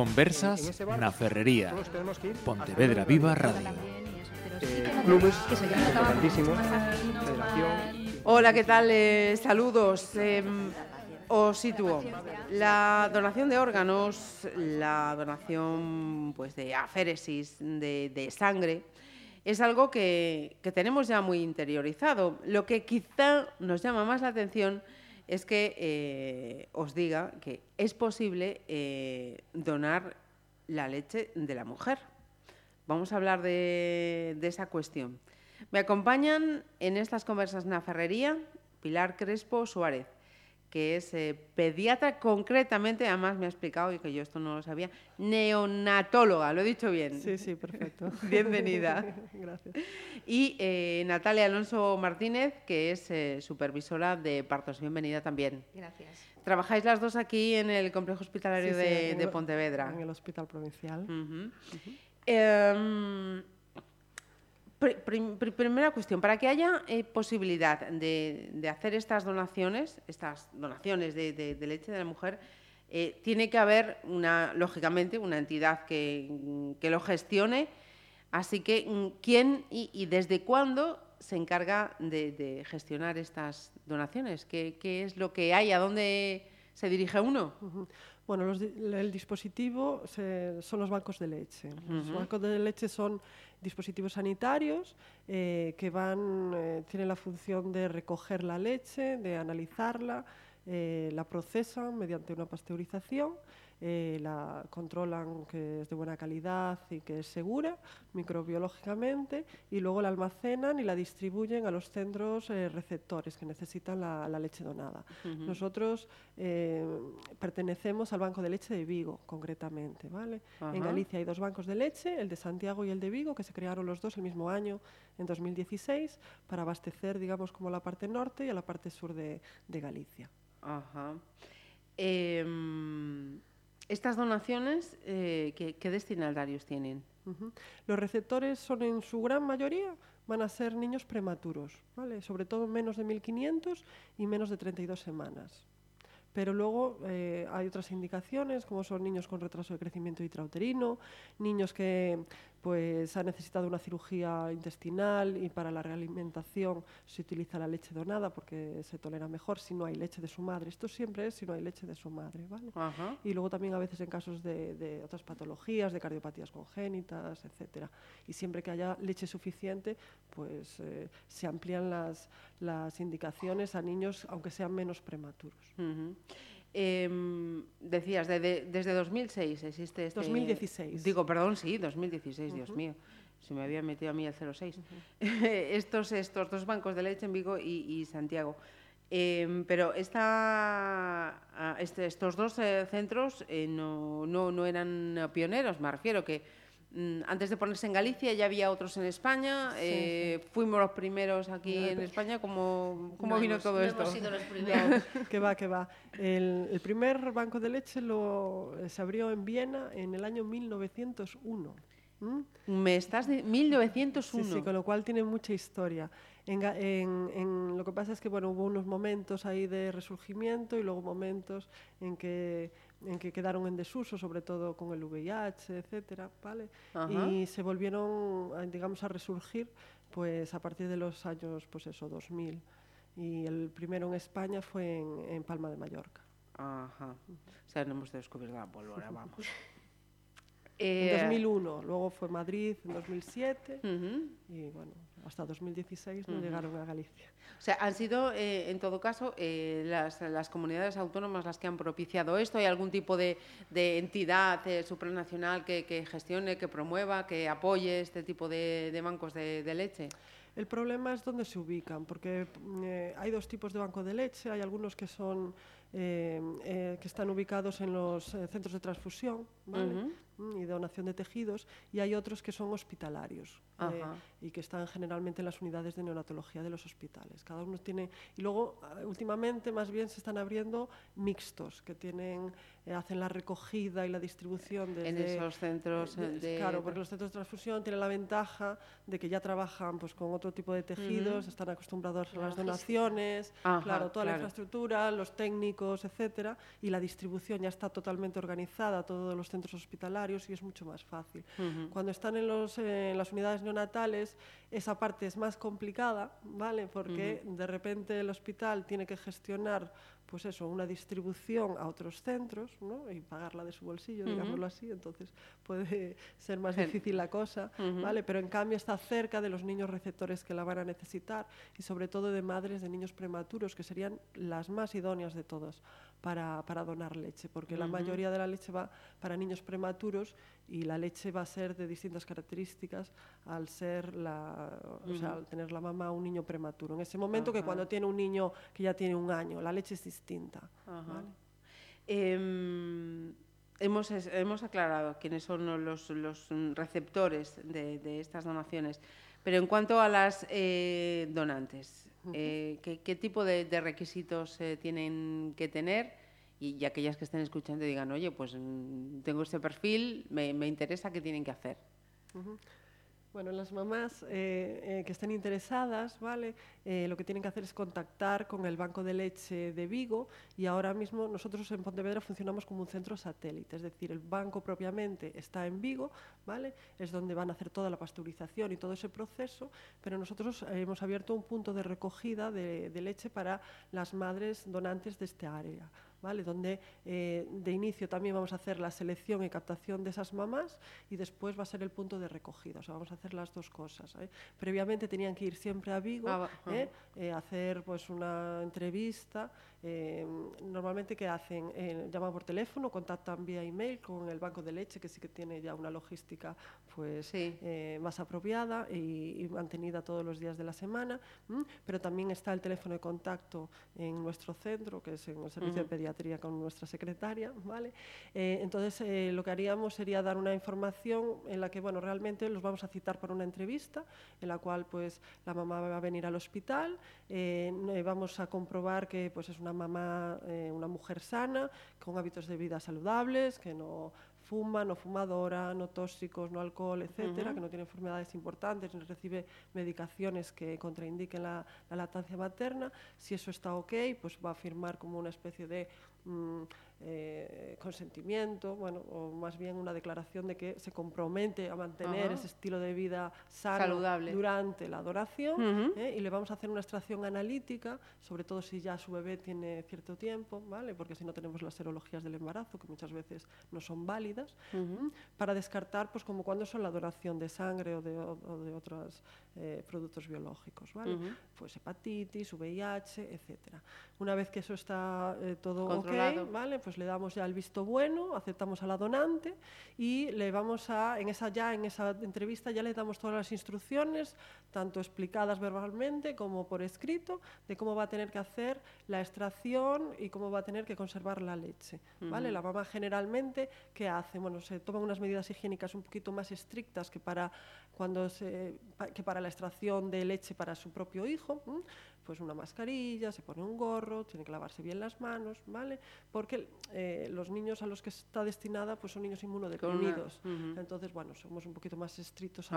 Conversas na Ferrería. Pontevedra Viva Radio. clubes importantísimos, federación. Hola, ¿qué tal? Eh, saludos. Eh, os sitúo. La donación de órganos, la donación pues, de aféresis, de, de sangre, es algo que, que, tenemos ya muy interiorizado. Lo que quizá nos llama más la atención es que eh, os diga que es posible eh, donar la leche de la mujer. Vamos a hablar de, de, esa cuestión. Me acompañan en estas conversas en la ferrería Pilar Crespo Suárez, que es eh, pediatra concretamente, además me ha explicado y que yo esto no lo sabía, neonatóloga, lo he dicho bien. Sí, sí, perfecto. Bienvenida. Gracias. Y eh, Natalia Alonso Martínez, que es eh, supervisora de partos. Bienvenida también. Gracias. Trabajáis las dos aquí en el complejo hospitalario Sí, de, en Pontevedra. En el Hospital Provincial. Em, primera cuestión, para que haya eh, posibilidad de, hacer estas donaciones, estas donaciones de, de- leche de la mujer, eh, tiene que haber, una, lógicamente, una entidad que, lo gestione. Así que, mm, ¿quién y, desde cuándo se encarga de, gestionar estas donaciones? ¿Qué, qué es lo que hay? ¿A dónde se dirige uno? Bueno, los el dispositivo se- son los bancos de leche. Los bancos de leche son dispositivos sanitarios eh, que van, eh, tienen la función de recoger la leche, de analizarla, eh, la procesan mediante una pasteurización, eh, la controlan que es de buena calidad y que es segura microbiológicamente y luego la almacenan y la distribuyen a los centros eh, receptores que necesitan la, la leche donada. Nosotros eh, pertenecemos al Banco de Leche de Vigo, concretamente. ¿vale? Ajá. En Galicia hay dos bancos de leche, el de Santiago y el de Vigo, que se crearon los dos el mismo año, en 2016, para abastecer, digamos, como la parte norte y a la parte sur de, de Galicia. Ajá. Em, estas donaciones, eh, ¿qué, destinatarios tienen? Los receptores son en su gran mayoría van a ser niños prematuros, ¿vale? sobre todo menos de 1.500 y menos de 32 semanas. Pero luego eh, hay otras indicaciones, como son niños con retraso de crecimiento intrauterino, niños que pues, han necesitado una cirugía intestinal y para la realimentación se utiliza la leche donada porque se tolera mejor si no hay leche de su madre. Esto siempre es si no hay leche de su madre. ¿vale? Ajá. y luego también a veces en casos de, de otras patologías, de cardiopatías congénitas, etcétera. Y siempre que haya leche suficiente, pues eh, se amplían las, las indicaciones a niños, aunque sean menos prematuros. Em, decías, de- de- desde 2006 existe este... 2016. Digo, perdón, sí, 2016, Dios mío. Se me había metido a mí el 06. estos, estos dos bancos de leche en Vigo y, y Santiago. Em, pero esta, ah, este- estos dos eh, centros eh, no, no, no eran eh, pioneros, me refiero que antes de ponerse en Galicia ya había otros en España, eh, fuimos los primeros aquí en España, ¿cómo, cómo No vino hemos- todo no esto? hemos sido los primeros. que va, que va. El, el primer banco de leche lo, eh, se abrió en Viena en el año 1901. ¿m? Me estás de 1901. Sí, sí, con lo cual tiene mucha historia. En, en- en- lo que pasa es que bueno, hubo unos momentos ahí de resurgimiento y luego momentos en que, en que quedaron en desuso, sobre todo con el VIH, etcétera, ¿vale? Ajá. Y se volvieron, a, digamos, a resurgir pues a partir de los años, pues eso, 2000. Y el primero en España fue en, en Palma de Mallorca. Ajá. O sea, no hemos descubierto la pólvora, vamos. En Eh, 2001, luego fue Madrid en 2007 ujú. y bueno, hasta 2016 no llegaron a Galicia. O sea, han sido, eh, en todo caso, eh, las, las comunidades autónomas las que han propiciado esto. ¿Hay algún tipo de, de entidad eh, supranacional que, que gestione, que promueva, que apoye este tipo de, de bancos de, de leche? El problema es dónde se ubican, porque eh, hay dos tipos de banco de leche. Hay algunos que son eh, eh, que están ubicados en los eh, centros de transfusión, ¿vale? Ujú. y donación de tejidos, y hay otros que son hospitalarios eh, y que están generalmente en las unidades de neonatología de los hospitales. Cada uno tiene y luego ah, últimamente más bien se están abriendo mixtos que tienen eh, hacen la recogida y la distribución de en esos centros de, claro porque los centros de transfusión tienen la ventaja de que ya trabajan pues con otro tipo de tejidos están acostumbrados a las donaciones claro toda la infraestructura los técnicos etcétera y la distribución ya está totalmente organizada todos los centros hospitalarios y es mucho más fácil. Cuando están en los en las unidades neonatales esa parte es más complicada vale porque de repente el hospital tiene que gestionar pues eso, una distribución a otros centros ¿no? y pagarla de su bolsillo, digámoslo así, entonces puede ser más difícil la cosa, ¿vale? Pero en cambio está cerca de los niños receptores que la van a necesitar y sobre todo de madres de niños prematuros, que serían las más idóneas de todas para, para donar leche, porque la mayoría de la leche va para niños prematuros y la leche va a ser de distintas características al ser la, o sea, al tener la mamá un niño prematuro. En ese momento que cuando tiene un niño que ya tiene un año, la leche es distinta. Em, hemos, hemos, aclarado quiénes son los, los receptores de, de, estas donaciones, pero en cuanto a las eh, donantes, eh, ¿qué, tipo de, requisitos eh, tienen que tener? Y, aquellas que estén escuchando digan, oye, pues mm, tengo este perfil, me, interesa, ¿qué tienen que hacer? Bueno, las mamás eh, eh, que estén interesadas, ¿vale? Eh, lo que tienen que hacer es contactar con el Banco de Leche de Vigo y ahora mismo nosotros en Pontevedra funcionamos como un centro satélite, es decir, el banco propiamente está en Vigo, ¿vale? Es donde van a hacer toda la pasteurización y todo ese proceso, pero nosotros hemos abierto un punto de recogida de, de leche para las madres donantes de este área. ¿Vale? donde eh, de inicio también vamos a hacer la selección y captación de esas mamás y después va a ser el punto de recogida. O sea, vamos a hacer las dos cosas. ¿eh? Previamente tenían que ir siempre a Vigo, ah, ¿eh? hacer pues una entrevista. normalmente, ¿qué hacen? llaman por teléfono, contactan vía email con el banco de leche, que sí que tiene ya una logística pues, más apropiada y, mantenida todos los días de la semana. Pero también está el teléfono de contacto en nuestro centro, que es en el servicio de pediatría con nuestra secretaria, ¿vale? Eh, entonces, eh, lo que haríamos sería dar una información en la que, bueno, realmente los vamos a citar para una entrevista, en la cual, pues, la mamá va a venir al hospital, eh, vamos a comprobar que, pues, es una mamá, una mujer sana, con hábitos de vida saludables, que no fuma, no fumadora, no tóxicos, no alcohol, etcétera, que no tiene enfermedades importantes, ni recibe medicaciones que contraindiquen la, la, lactancia materna. Si eso está ok, pues va a firmar como una especie de mm, eh, consentimiento, bueno, o más bien una declaración de que se compromete a mantener ese estilo de vida sano Saludable. durante la adoración ¿eh? y le vamos a hacer una extracción analítica, sobre todo si ya su bebé tiene cierto tiempo, ¿vale? porque si no tenemos las serologías del embarazo, que muchas veces no son válidas, para descartar pues como cuando son la donación de sangre o de, de otros eh, productos biológicos, ¿vale? pues hepatitis, VIH, etcétera. Una vez que eso está todo Controlado. ¿vale? Pues pues le damos ya el visto bueno, aceptamos a la donante y le vamos a, en esa ya, en esa entrevista ya le damos todas las instrucciones, tanto explicadas verbalmente como por escrito, de cómo va a tener que hacer la extracción y cómo va a tener que conservar la leche, ¿vale? La mamá generalmente, ¿qué hace? Bueno, se toman unas medidas higiénicas un poquito más estrictas que para, cuando se, que para la extracción de leche para su propio hijo, pues una mascarilla, se pone un gorro, tiene que lavarse bien las manos, ¿vale? Porque eh, los niños a los que está destinada pues son niños inmunodeprimidos. Entonces, bueno, somos un poquito más estrictos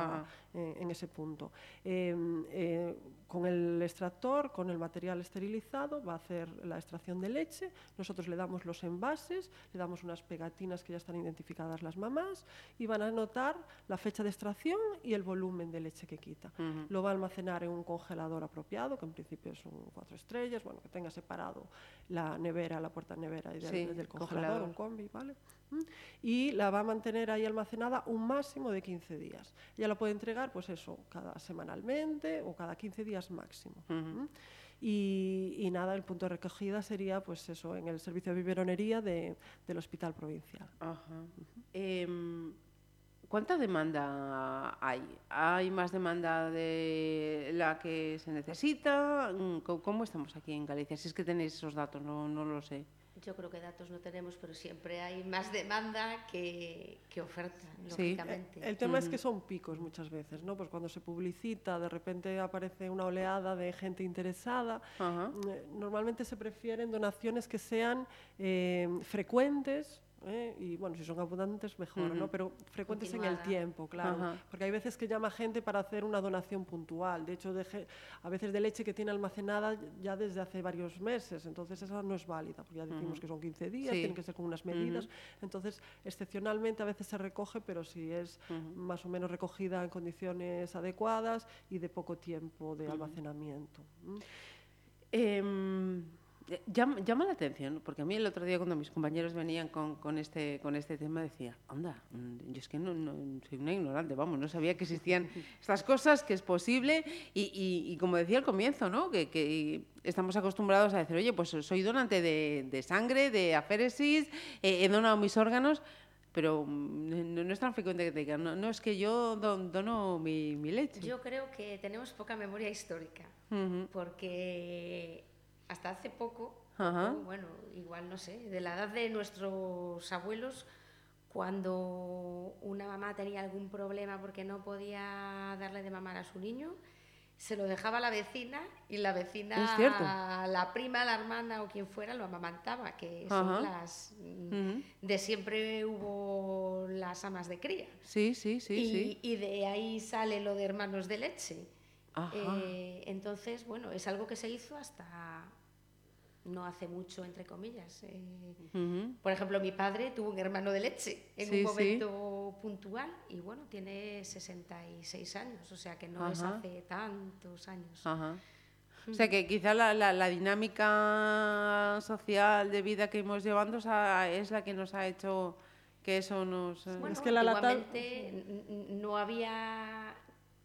eh, en ese punto. Em, eh, con el extractor, con el material esterilizado, va a hacer la extracción de leche. Nosotros le damos los envases, le damos unas pegatinas que ya están identificadas las mamás y van a anotar la fecha de extracción y el volumen de leche que quita. Lo va a almacenar en un congelador apropiado, que en principio son cuatro estrellas, bueno, que tenga separado la nevera, la puerta nevera y del, congelador, un combi, ¿vale? ¿Mm? Y la va a mantener ahí almacenada un máximo de 15 días. Ya la puede entregar, pues eso, cada semanalmente o cada 15 días máximo. ¿Mm? Y, nada, el punto de recogida sería, pues eso, en el servicio de biberonería del Hospital Provincial. ¿Cuánta demanda hay? ¿Hay más demanda de la que se necesita? ¿Cómo estamos aquí en Galicia? Si es que tenéis esos datos, no, no lo sé. yo creo que datos no tenemos, pero siempre hay más demanda que, que oferta, lógicamente. El, tema es que son picos muchas veces, ¿no? Pues cuando se publicita, de repente aparece una oleada de gente interesada. Eh, normalmente se prefieren donaciones que sean eh, frecuentes, ¿eh? y bueno, si son abundantes mejor, ¿no? Pero frecuentes en el tiempo, claro. Porque hay veces que llama gente para hacer una donación puntual. De hecho, a veces de leche que tiene almacenada ya desde hace varios meses. Entonces esa no es válida, porque ya decimos que son 15 días, tienen que ser con unas medidas. Entonces, excepcionalmente a veces se recoge, pero si es más o menos recogida en condiciones adecuadas y de poco tiempo de almacenamiento. Eh, llama, llama, la atención, porque a mí el otro día cuando mis compañeros venían con, con este, con este tema decía, anda, mm, yo es que no, no, soy una ignorante, vamos, no sabía que existían estas cosas, que es posible, y, y, y como decía al comienzo, ¿no? que, que, estamos acostumbrados a decir, oye, pues soy donante de, de sangre, de aféresis, eh, he donado mis órganos, pero mm, no, no, es tan frecuente que te digan, no, no es que yo don, dono mi, mi, leche. Yo creo que tenemos poca memoria histórica, uh -huh. porque hasta hace poco, Ajá. bueno, igual no sé, de la edad de nuestros abuelos, cuando una mamá tenía algún problema porque no podía darle de mamar a su niño, se lo dejaba a la vecina y la vecina, la prima, la hermana o quien fuera lo amamantaba, que son Ajá. las... Uh -huh. De siempre hubo las amas de cría. Sí, sí, sí. Y, sí. y de ahí sale lo de hermanos de leche. Eh, entonces, bueno, es algo que se hizo hasta no hace mucho, entre comillas. Eh, uh -huh. Por ejemplo, mi padre tuvo un hermano de leche en sí, un momento sí. puntual y bueno, tiene 66 años, o sea que no Ajá. es hace tantos años. Ajá. O sea que quizá la, la, la, dinámica social de vida que hemos llevando es la que nos ha hecho que eso nos... Bueno, es que la lata... no había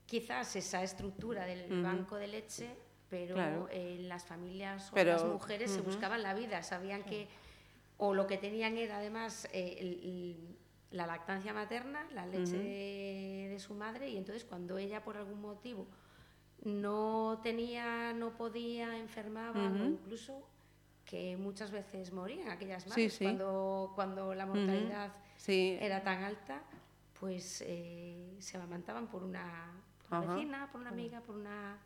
quizás esa estructura del uh -huh. banco de leche pero claro. en las familias o pero, las mujeres uh -huh. se buscaban la vida, sabían que o lo que tenían era además eh, el, el, la lactancia materna, la leche uh -huh. de, de, su madre, y entonces cuando ella por algún motivo no tenía, no podía, enfermaba, uh -huh. o incluso que muchas veces morían aquellas madres sí, sí. Cuando, cuando la mortalidad sí. era tan alta, pues eh, se amamantaban por una, por una vecina, por una amiga, por una...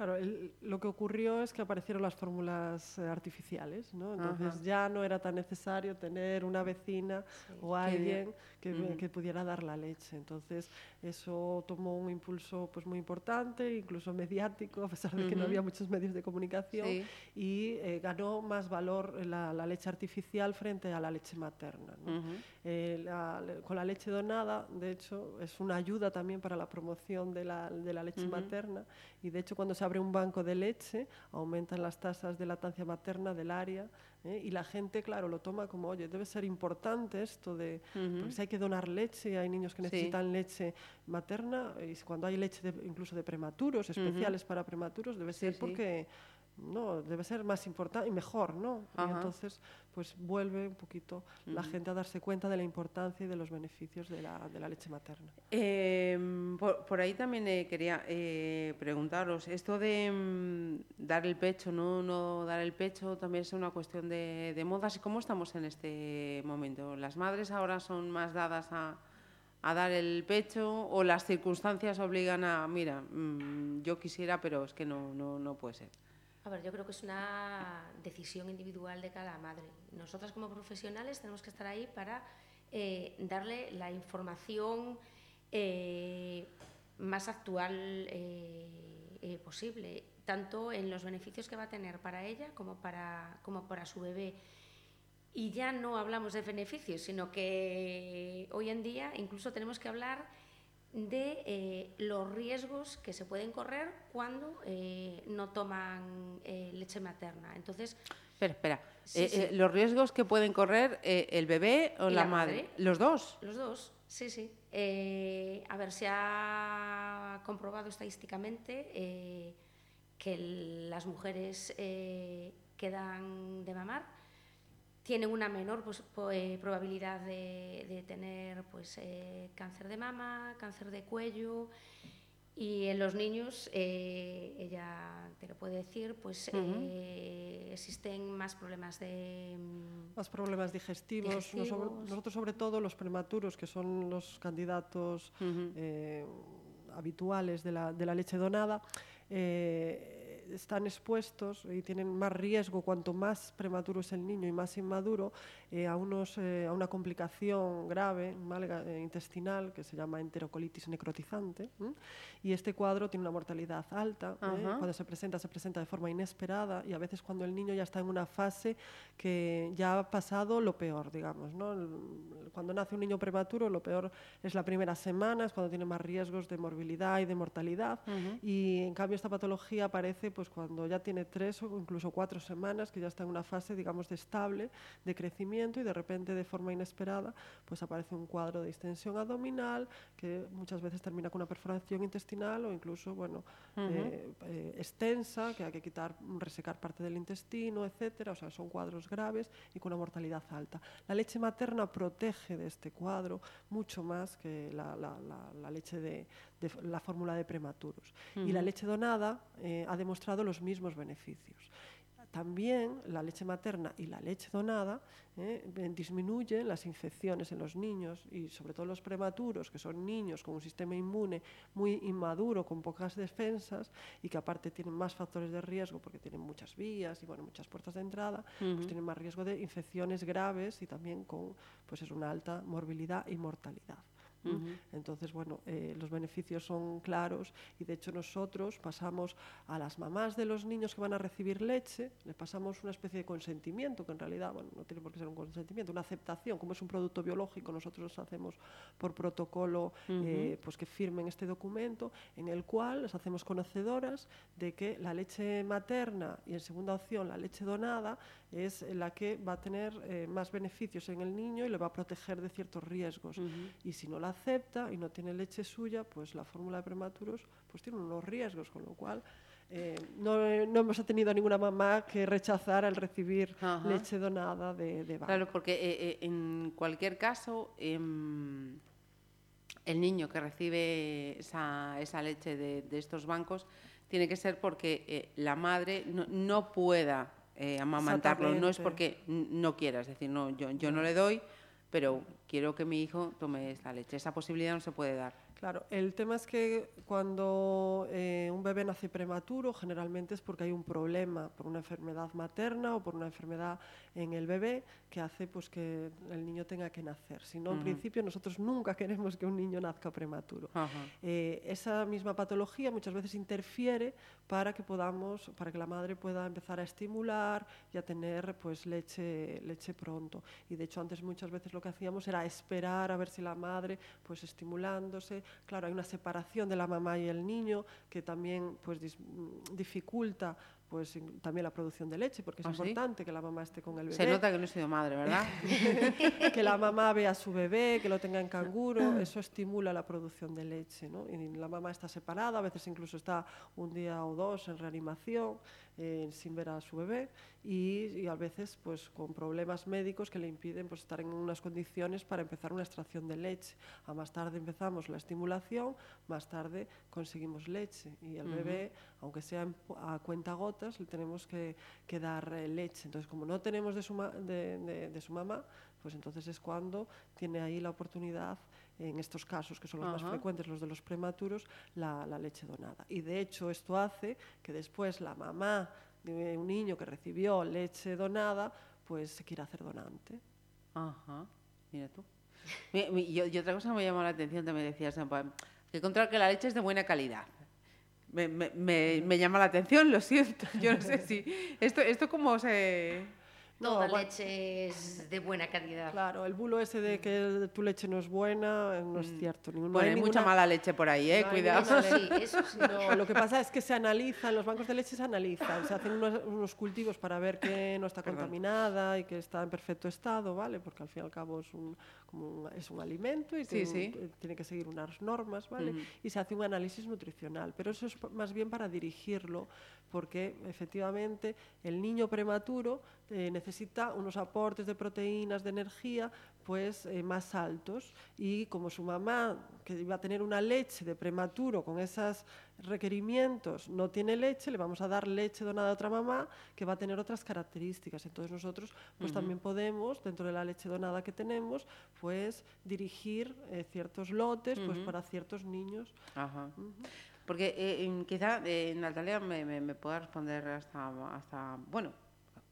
Claro, el, lo que ocurrió es que aparecieron las fórmulas eh, artificiales, ¿no? Entonces Ajá. ya no era tan necesario tener una vecina sí, o alguien que, -huh. que, pudiera dar la leche. Entonces eso tomó un impulso pues muy importante, incluso mediático, a pesar de que uh -huh. no había muchos medios de comunicación, sí. y eh, ganó más valor la, la, leche artificial frente a la leche materna. ¿no? Uh -huh. eh, la, con la leche donada, de hecho, es una ayuda también para la promoción de la, de la leche materna, y de hecho cuando se abre un banco de leche, aumentan las tasas de lactancia materna del área ¿eh? y la gente, claro, lo toma como, oye, debe ser importante esto de, uh -huh. porque si hay que donar leche, hay niños que necesitan sí. leche materna, y cuando hay leche de, incluso de prematuros, especiales uh -huh. para prematuros, debe ser sí, porque... Sí no, debe ser más importante y mejor, ¿no? Ajá. Y entonces, pues vuelve un poquito uh -huh. la gente a darse cuenta de la importancia y de los beneficios de la, de la leche materna. Eh, por, por, ahí también eh, quería eh, preguntaros, esto de mm, dar el pecho, ¿no? no dar el pecho, también es una cuestión de, de modas. ¿Cómo estamos en este momento? ¿Las madres ahora son más dadas a, a dar el pecho o las circunstancias obligan a, mira, mmm, yo quisiera, pero es que no, no, no puede ser? Yo creo que es una decisión individual de cada madre. Nosotras como profesionales tenemos que estar ahí para eh, darle la información eh, más actual eh, posible, tanto en los beneficios que va a tener para ella como para, como para su bebé. Y ya no hablamos de beneficios, sino que hoy en día incluso tenemos que hablar de eh, los riesgos que se pueden correr cuando eh, no toman eh, leche materna. Entonces, espera, espera. Sí, sí. los riesgos que pueden correr el bebé o la, la madre? madre? ¿Los dos? Los dos, sí, sí. a ver, se ha comprobado estadísticamente que las mujeres que dan de mamar tienen una menor pues, eh, probabilidad de, de, tener pues, eh, cáncer de mama, cáncer de cuello. Y en los niños, eh, ella te lo puede decir, pues eh, existen más problemas de... Mm, más problemas digestivos. Nosotros, sobre todo, los prematuros, que son los candidatos habituales de la, de la, leche donada, están expuestos y tienen más riesgo cuanto más prematuro es el niño y más inmaduro eh, a, unos, eh, a una complicación grave eh, intestinal que se llama enterocolitis necrotizante. Y este cuadro tiene una mortalidad alta. Cuando se presenta, se presenta de forma inesperada y a veces cuando el niño ya está en una fase que ya ha pasado lo peor, digamos. ¿no? Cuando nace un niño prematuro, lo peor es la primera semana, es cuando tiene más riesgos de morbilidad y de mortalidad. Y en cambio esta patología aparece pues, cuando ya tiene tres o incluso cuatro semanas, que ya está en una fase, digamos, de estable, de crecimiento y de repente de forma inesperada pues aparece un cuadro de distensión abdominal que muchas veces termina con una perforación intestinal o incluso bueno eh, eh, extensa que hay que quitar resecar parte del intestino etcétera. O sea son cuadros graves y con una mortalidad alta. La leche materna protege de este cuadro mucho más que la, leche de, la fórmula de prematuros. Y la leche donada eh, ha demostrado los mismos beneficios. También la leche materna y la leche donada eh, disminuyen las infecciones en los niños y sobre todo los prematuros, que son niños con un sistema inmune muy inmaduro, con pocas defensas y que aparte tienen más factores de riesgo porque tienen muchas vías y bueno, muchas puertas de entrada, pues tienen más riesgo de infecciones graves y también con pues es una alta morbilidad y mortalidad. Entonces, bueno, eh, los beneficios son claros y de hecho nosotros pasamos a las mamás de los niños que van a recibir leche, le pasamos una especie de consentimiento, que en realidad bueno, no tiene por qué ser un consentimiento, una aceptación, como es un producto biológico, nosotros hacemos por protocolo eh, pues que firmen este documento en el cual les hacemos conocedoras de que la leche materna y en segunda opción la leche donada es la que va a tener eh, más beneficios en el niño y le va a proteger de ciertos riesgos. Y si no la acepta y no tiene leche suya, pues la fórmula de prematuros pues tiene unos riesgos, con lo cual eh, no, no, hemos tenido ninguna mamá que rechazara el recibir leche donada de, de Claro, porque eh, en cualquier caso, em, el niño que recibe esa, esa leche de, de, estos bancos tiene que ser porque la madre no, no pueda eh, amamantarlo. No es porque no quiera, es decir, no, yo, yo no le doy, pero quiero que mi hijo tome esta leche. Esa posibilidad no se puede dar. Claro, el tema es que cuando eh, un bebé nace prematuro, generalmente es porque hay un problema por una enfermedad materna o por una enfermedad en el bebé que hace pues, que el niño tenga que nacer. Si no, en principio, nosotros nunca queremos que un niño nazca prematuro. Eh, esa misma patología muchas veces interfiere para que podamos, para que la madre pueda empezar a estimular y a tener pues, leche, leche pronto. Y de hecho, antes muchas veces lo que hacíamos era esperar a ver si la madre, pues estimulándose, Claro, hay una separación de la mamá y el niño que también pues, dificulta pues también la producción de leche, porque es ¿Ah, importante que la mamá esté con el bebé. Se nota que no he sido madre, ¿verdad? que la mamá vea a su bebé, que lo tenga en canguro, eso estimula la producción de leche, ¿no? Y la mamá está separada, a veces incluso está un día o dos en reanimación, eh, sin ver a su bebé, y, a veces pues con problemas médicos que le impiden pues, estar en unas condiciones para empezar una extracción de leche. A más tarde empezamos la estimulación, más tarde conseguimos leche, y el bebé, aunque sea a cuenta gota, le tenemos que, dar eh, leche. Entonces, como no tenemos de su, de, su mamá, pues entonces es cuando tiene ahí la oportunidad, en estos casos que son los más frecuentes, los de los prematuros, la, leche donada. Y de hecho esto hace que después la mamá de un niño que recibió leche donada, pues se quiera hacer donante. Ajá, mira tú. y, otra cosa que me llamó la atención, también decías, que controlar que la leche es de buena calidad me, me, me, llama la atención, lo siento. Yo no sé si. Esto, esto como se. Toda leche es de buena calidad. Claro, el bulo ese de que tu leche no es buena no es mm. cierto. bueno, hay, mucha mala leche por ahí, ¿eh? Cuidado. sí, eso sí. No, lo que pasa es que se analiza, en los bancos de leche se analizan, se hacen unos, unos cultivos para ver que no está contaminada y que está en perfecto estado, ¿vale? Porque al fin y al cabo es un, como es un alimento y tiene, que seguir unas normas, ¿vale? Y se hace un análisis nutricional, pero eso es más bien para dirigirlo, porque efectivamente el niño prematuro eh, necesita unos aportes de proteínas, de energía, pues eh, más altos. Y como su mamá, que iba a tener una leche de prematuro con esos requerimientos, no tiene leche, le vamos a dar leche donada a otra mamá que va a tener otras características. Entonces nosotros pues también podemos, dentro de la leche donada que tenemos, pues dirigir eh, ciertos lotes pues para ciertos niños. Porque eh, quizá Natalia me, me, me, pueda responder hasta, hasta, bueno,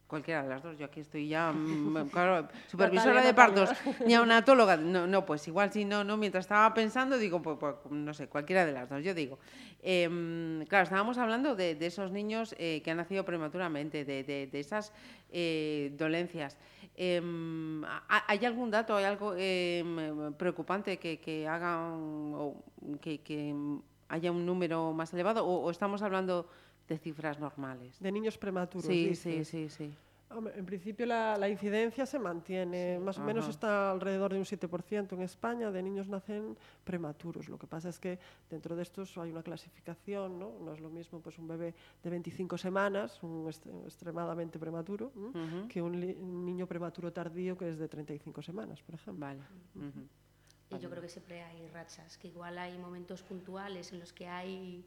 Cualquiera de las dos, yo aquí estoy ya, mm, claro, supervisora de partos, neonatóloga, no, no, pues igual si no, no, mientras estaba pensando, digo, pues, pues no sé, cualquiera de las dos, yo digo. Em, claro, estábamos hablando de, esos niños eh, que han nacido prematuramente, de, de, esas eh, dolencias. Em, ¿Hay algún dato, hay algo em, preocupante que, que hagan, o que, que, haya un número más elevado, o estamos hablando de cifras normales. De niños prematuros. Sí, sí, sí, sí. en principio la, incidencia se mantiene, más o menos está alrededor de un 7% en España de niños nacen prematuros. Lo que pasa es que dentro de estos hay una clasificación, ¿no? No es lo mismo pues un bebé de 25 semanas, un extremadamente prematuro, que un, niño prematuro tardío que es de 35 semanas, por ejemplo. Vale. Y yo creo que siempre hay rachas, que igual hay momentos puntuales en los que hay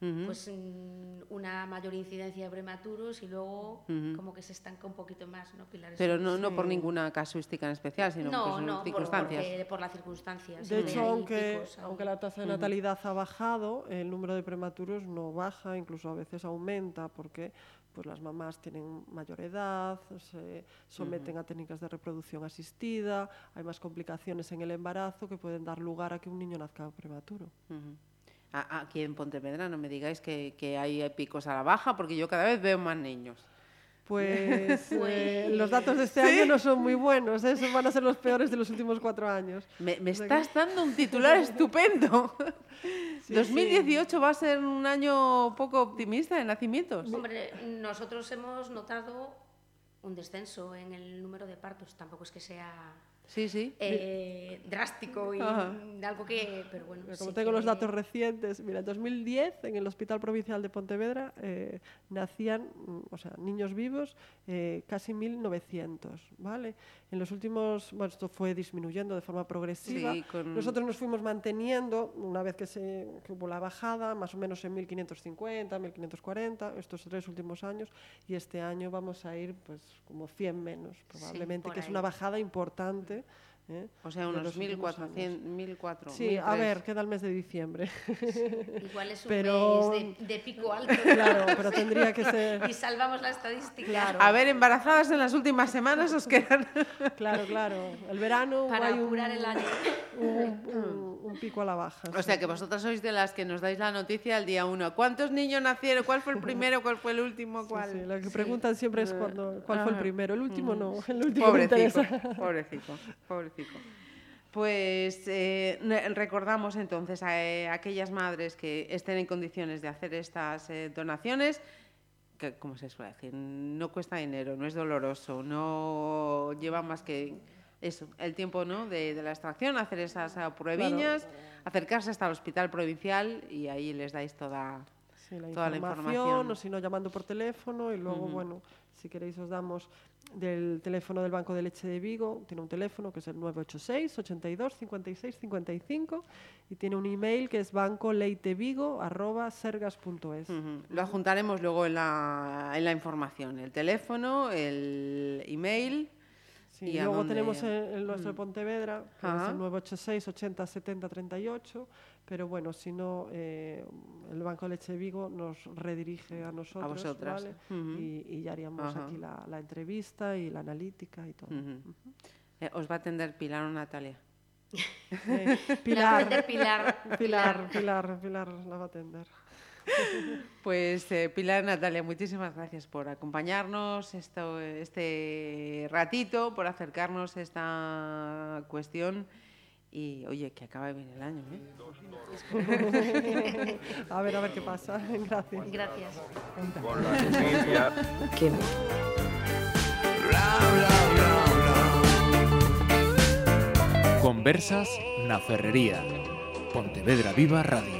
pues una mayor incidencia de prematuros y luego como que se estanca un poquito más, ¿no, Pilar? Pero no, no por ninguna casuística en especial, sino por no, circunstancias. Por, por las circunstancias. De hecho, aunque, aunque la tasa de natalidad ha bajado, el número de prematuros no baja, incluso a veces aumenta, porque pues las mamás tienen mayor edad, se someten a técnicas de reproducción asistida, hay más complicaciones en el embarazo que pueden dar lugar a que un niño nazca prematuro aquí en Pontevedra, no me digáis que, que, hay picos a la baja, porque yo cada vez veo más niños. Pues, eh, los datos de este año no son muy buenos, ¿eh? van a ser los peores de los últimos cuatro años. Me, estás dando un titular estupendo. 2018 va a ser un año poco optimista de nacimientos. Hombre, nosotros hemos notado un descenso en el número de partos, tampoco es que sea sí, sí. Eh, drástico y algo que... Pero bueno, Como tengo los datos recientes, mira, en 2010 en el Hospital Provincial de Pontevedra eh, nacían, mm, o sea, niños vivos, eh, casi 1.900, ¿vale? En los últimos, bueno, esto fue disminuyendo de forma progresiva. Nosotros nos fuimos manteniendo, una vez que, se, que hubo la bajada, más o menos en 1.550, 1.540, estos tres últimos años, y este año vamos a ir pues como 100 menos, probablemente, que es una bajada importante ¿eh? O sea, unos 1.400, Sí, a ver, queda el mes de diciembre. Igual es un pero, mes de, pico alto. Claro, pero tendría que ser... Y salvamos la estadística. Claro. A ver, embarazadas en las últimas semanas os quedan... Claro, claro. El verano Para hay un, el año. Un, pico a la baja. O sea, que vosotras sois de las que nos dais la noticia el día uno. ¿Cuántos niños nacieron? ¿Cuál fue el primero? ¿Cuál fue el último? ¿Cuál? Sí, lo que preguntan siempre es cuándo, cuál fue el primero. El último no. El último pobrecito, pobrecito, pobrecito. Pues eh, recordamos entonces a, eh, aquellas madres que estén en condiciones de hacer estas eh, donaciones, que, como se suele decir, no cuesta dinero, no es doloroso, no lleva más que eso, el tiempo ¿no? de, la extracción, hacer esas pruebiñas, acercarse hasta el hospital provincial y ahí les dais toda, toda la información. O si no, llamando por teléfono y luego, bueno, si queréis os damos del teléfono del Banco de Leche de Vigo, tiene un teléfono que es el 986 82 56 55 y tiene un email que es bancoleitevigo@sergas.es. Lo adjuntaremos luego en la, en la información, el teléfono, el email y luego tenemos el, nuestro Pontevedra, que es el 986 80 70 38, pero bueno, si no, eh, el Banco de Leche de Vigo nos redirige a nosotros. A vosotras. y, ya haríamos aquí la, entrevista y la analítica y todo. Eh, ¿Os va a atender Pilar o Natalia? Eh, Pilar, Pilar, Pilar, Pilar, Pilar, la va a atender. Pues eh, Pilar Natalia, muchísimas gracias por acompañarnos esto, este ratito, por acercarnos a esta cuestión. Y oye, que acaba de venir el año. ¿eh? a ver, a ver qué pasa. Gracias. Gracias. Conversas na Ferrería. Pontevedra Viva Radio.